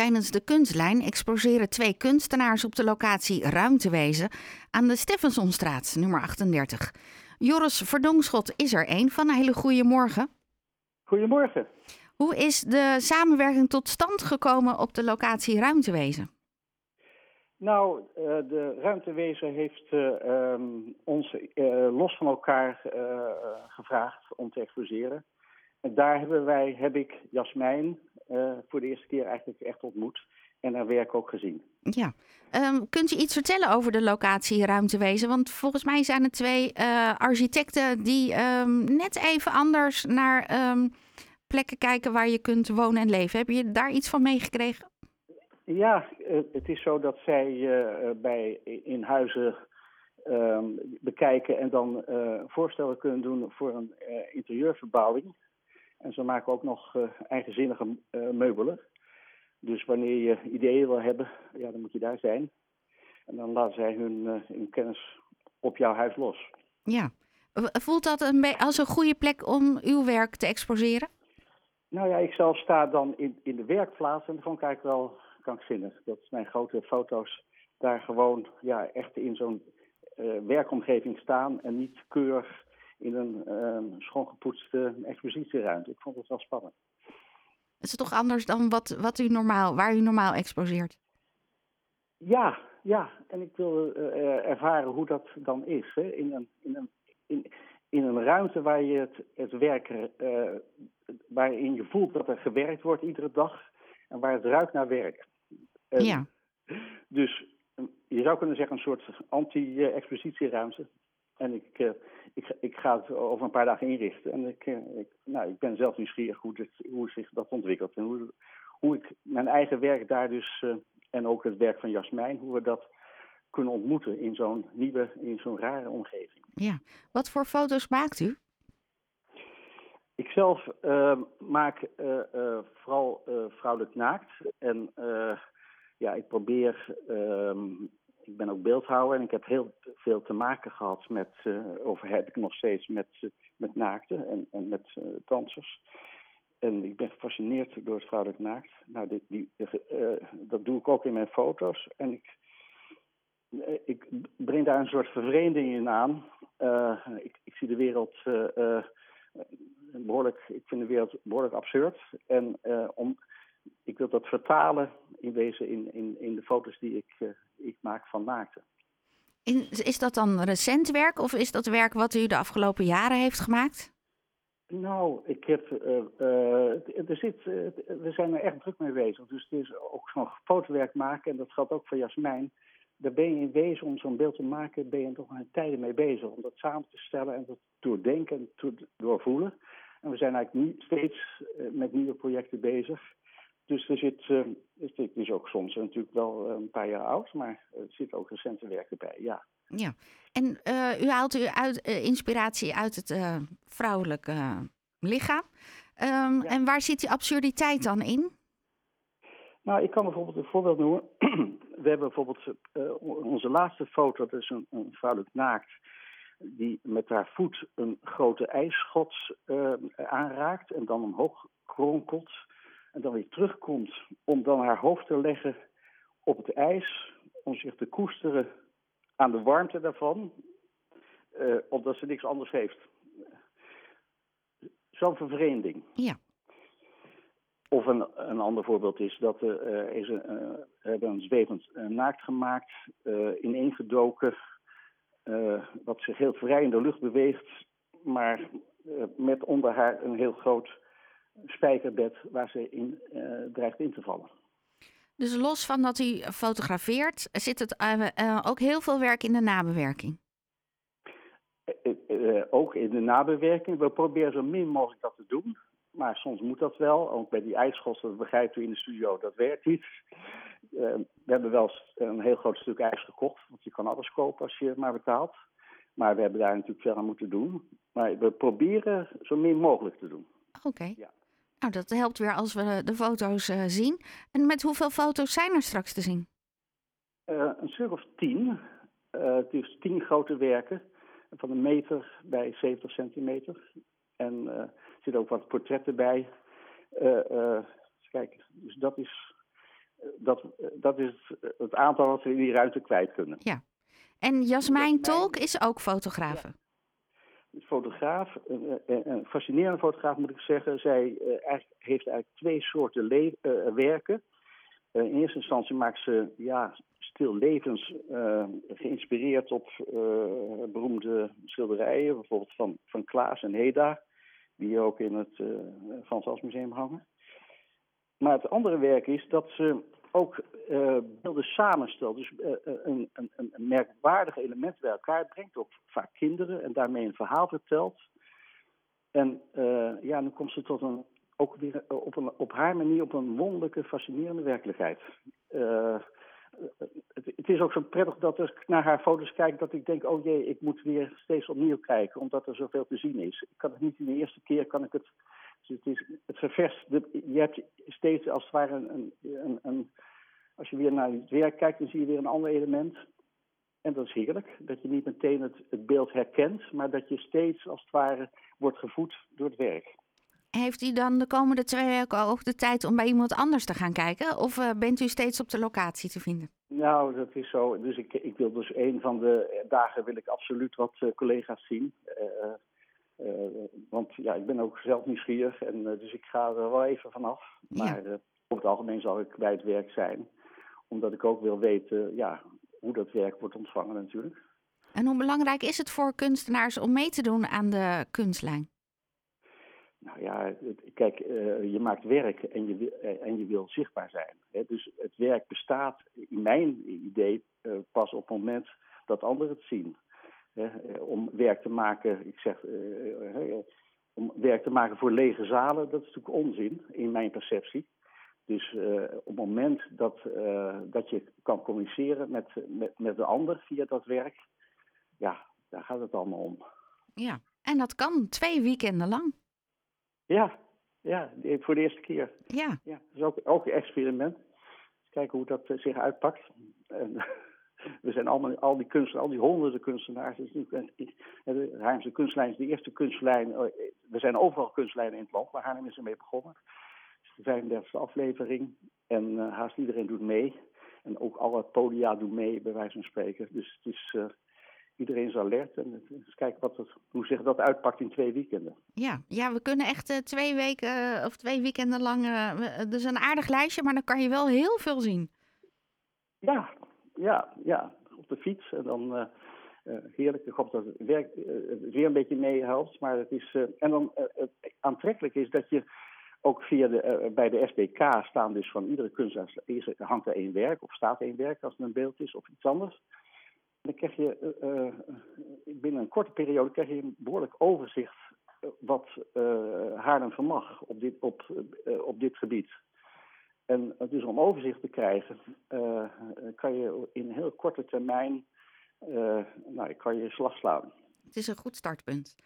Tijdens de kunstlijn exposeren twee kunstenaars op de locatie Ruimtewezen aan de Steffensonstraat, nummer 38. Joris Verdongschot is er een van. Een hele goede morgen. Goedemorgen. Hoe is de samenwerking tot stand gekomen op de locatie Ruimtewezen? Nou, uh, de ruimtewezen heeft uh, um, ons uh, los van elkaar gevraagd om te exposeren. En daar hebben wij, heb ik Jasmijn voor de eerste keer eigenlijk echt ontmoet en haar werk ook gezien. Ja, um, kunt u iets vertellen over de locatie Ruimtewezen? Want volgens mij zijn er twee architecten die um, net even anders naar plekken kijken waar je kunt wonen en leven. Heb je daar iets van meegekregen? Ja, het is zo dat zij uh, bij in huizen bekijken en dan voorstellen kunnen doen voor een interieurverbouwing. En ze maken ook nog eigenzinnige meubelen. Dus wanneer je ideeën wil hebben, ja, dan moet je daar zijn. En dan laten zij hun, hun kennis op jouw huis los. Ja. Voelt dat een als een goede plek om uw werk te exposeren? Nou ja, ik zelf sta dan in, in de werkplaats en dan kijk ik wel krankzinnig. Dat mijn grote foto's daar gewoon ja, echt in zo'n uh, werkomgeving staan en niet keurig in een uh, schoongepoetste expositieruimte. Ik vond het wel spannend. Is het toch anders dan wat, wat u normaal, waar u normaal exposeert? Ja, ja. En ik wil uh, ervaren hoe dat dan is. Hè? In, een, in, een, in, in een ruimte waar je het, het werken, waarin je voelt dat er gewerkt wordt iedere dag en waar het ruikt naar werk. Ja. Dus je zou kunnen zeggen een soort anti-expositieruimte. En ik, ik, ik ga het over een paar dagen inrichten. En ik, uh, ik, nou, ik ben zelf nieuwsgierig hoe, dit, hoe zich dat ontwikkelt. En hoe, hoe ik mijn eigen werk daar dus, uh, en ook het werk van Jasmijn, hoe we dat kunnen ontmoeten in zo'n nieuwe, in zo'n rare omgeving. Ja, wat voor foto's maakt u? Ik zelf maak vooral vrouwelijk naakt. En ja, ik probeer. Um, ik ben ook beeldhouwer en ik heb heel veel te maken gehad met. Uh, of heb ik nog steeds met, uh, met naakten en, en met uh, dansers. En ik ben gefascineerd door het vrouwelijk naakt. Nou, die, dat doe ik ook in mijn foto's. En ik, ik breng daar een soort vervreemding in aan. ik, ik zie de wereld behoorlijk. Ik vind de wereld behoorlijk absurd. En om ik wil dat vertalen in wezen in, in, in de foto's die ik, uh, ik maak van naakten. Is dat dan recent werk of is dat werk wat u de afgelopen jaren heeft gemaakt? Nou, ik heb, uh, uh, er zit, we zijn er echt druk mee bezig. Dus het is ook zo'n fotowerk maken, en dat geldt ook voor Jasmijn. Daar ben je in wezen, om zo'n beeld te maken, ben je toch een tijden mee bezig. Om dat samen te stellen en dat doordenken en doorvoelen. En we zijn eigenlijk nu steeds met nieuwe projecten bezig. Dus er zit, uh, het is ook soms natuurlijk wel eh, een paar jaar oud, maar er zit ook recente werken bij, ja. Ja, en uh, u haalt u uit, uh, inspiratie uit het vrouwelijke lichaam. Um, ja. En waar zit die absurditeit dan in? Nou, ik kan bijvoorbeeld een voorbeeld noemen. We hebben bijvoorbeeld onze laatste foto, dat is een, een vrouwelijk naakt, die met haar voet een grote ijsschots aanraakt en dan omhoog kronkelt en dan weer terugkomt om dan haar hoofd te leggen op het ijs, om zich te koesteren aan de warmte daarvan, uh, omdat ze niks anders heeft. Zo'n vervreemding. Ja. Of een, een ander voorbeeld is dat uh, er is een, uh, hebben een zwevend naakt gemaakt, ineengedoken, wat zich heel vrij in de lucht beweegt, maar met onder haar een heel groot spijkerbed waar ze in uh, dreigt in te vallen. Dus los van dat u fotografeert, zit het uh, uh, ook heel veel werk in de nabewerking? ook in de nabewerking. We proberen zo min mogelijk dat te doen. Maar soms moet dat wel. Ook bij die ijsschots, dat begrijpt u in de studio, dat werkt niet. we hebben wel een heel groot stuk ijs gekocht. Want je kan alles kopen als je het maar betaalt. Maar we hebben daar natuurlijk veel aan moeten doen. Maar we proberen zo min mogelijk te doen. Oké. Okay. Ja. Nou, dat helpt weer als we de foto's uh, zien. En met hoeveel foto's zijn er straks te zien? Uh, een stuk of tien. Uh, het is tien grote werken van een meter bij 70 centimeter. En er zitten ook wat portretten bij. kijk, dus dat is dat, dat is het, het aantal wat we in die ruimte kwijt kunnen. Ja. En Jasmijn Tolk is ook fotografe. Ja. Fotograaf, een, fascinerende fotograaf moet ik zeggen. Zij eigenlijk, heeft eigenlijk twee soorten uh, werken. Uh, in eerste instantie maakt ze ja, stil levens geïnspireerd op beroemde schilderijen, bijvoorbeeld van, van Klaas en Heda, die ook in het Frans Hals Museum hangen. Maar het andere werk is dat ze ook uh, beelden samenstelt. Dus uh, een, een, een merkwaardig element bij elkaar brengt. Ook vaak kinderen en daarmee een verhaal vertelt. En ja, dan komt ze tot een, ook weer op, een, op haar manier op een wonderlijke, fascinerende werkelijkheid. Het, is ook zo prettig dat als ik naar haar foto's kijk, dat ik denk, oh jee, ik moet weer steeds opnieuw kijken, omdat er zoveel te zien is. Ik kan het niet in de eerste keer, kan ik het dus het, is, het ververst. Je hebt steeds als het ware een, een, een, Als je weer naar het werk kijkt, dan zie je weer een ander element. En dat is heerlijk. Dat je niet meteen het, het beeld herkent, maar dat je steeds als het ware wordt gevoed door het werk. Heeft u dan de komende twee weken ook de tijd om bij iemand anders te gaan kijken? Of uh, bent u steeds op de locatie te vinden? Nou, dat is zo. Dus ik, ik wil dus een van de dagen wil ik absoluut wat uh, collega's zien. Uh, uh, want ja, ik ben ook zelf nieuwsgierig en dus ik ga er wel even vanaf. Maar uh, over het algemeen zal ik bij het werk zijn. Omdat ik ook wil weten ja, hoe dat werk wordt ontvangen natuurlijk. En hoe belangrijk is het voor kunstenaars om mee te doen aan de kunstlijn? Nou ja, kijk, je maakt werk en je, en je wil zichtbaar zijn. Dus het werk bestaat, in mijn idee, pas op het moment dat anderen het zien. om werk te maken, ik zeg, om werk te maken voor lege zalen, dat is natuurlijk onzin in mijn perceptie. Dus op het moment dat, dat je kan communiceren met, met, met de ander via dat werk, ja, daar gaat het allemaal om. Ja, en dat kan twee weekenden lang. Ja, ja voor de eerste keer. Ja. ja dat is ook, ook een experiment. Kijken hoe dat zich uitpakt. En, we zijn allemaal, al die kunstenaars, al die honderden kunstenaars. De Haarlemse kunstlijn is de eerste kunstlijn. We zijn overal kunstlijnen in het land, maar Haarlem is ermee begonnen. Het is de 35e aflevering en uh, haast iedereen doet mee. En ook alle podia doen mee, bij wijze van spreken. Dus het is, uh, iedereen is alert. En eens kijken wat het, hoe zich dat uitpakt in twee weekenden. Ja, ja we kunnen echt uh, twee weken of twee weekenden lang. Het is een aardig lijstje, maar dan kan je wel heel veel zien. Ja, ja, ja, op de fiets. En dan uh, uh, heerlijk. Ik hoop dat het, werk, uh, weer een beetje meehelpt. Maar het is. en dan het aantrekkelijk is dat je ook via de, bij de SBK staan dus van iedere kunstenaar hangt er één werk of staat één werk als het een beeld is of iets anders. Dan krijg je binnen een korte periode krijg je een behoorlijk overzicht wat Haarlem vermag op dit, op, op dit gebied. En dus om overzicht te krijgen, kan je in een heel korte termijn nou, kan je slag slaan. Het is een goed startpunt.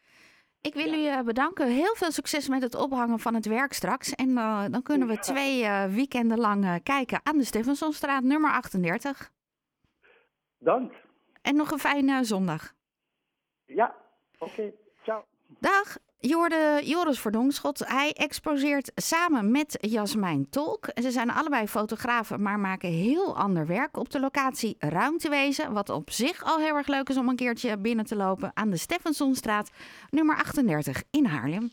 Ik wil ja. u bedanken. Heel veel succes met het ophangen van het werk straks. En dan kunnen we twee weekenden lang kijken aan de Stevensonstraat nummer 38. Dank. En nog een fijne zondag. Ja, oké. Okay. Ciao. Dag. Joris Verdongschot. Hij exposeert samen met Jasmijn Tolk. Ze zijn allebei fotografen, maar maken heel ander werk op de locatie Ruimtewezen. Wat op zich al heel erg leuk is om een keertje binnen te lopen aan de Steffensonstraat, nummer 38 in Haarlem.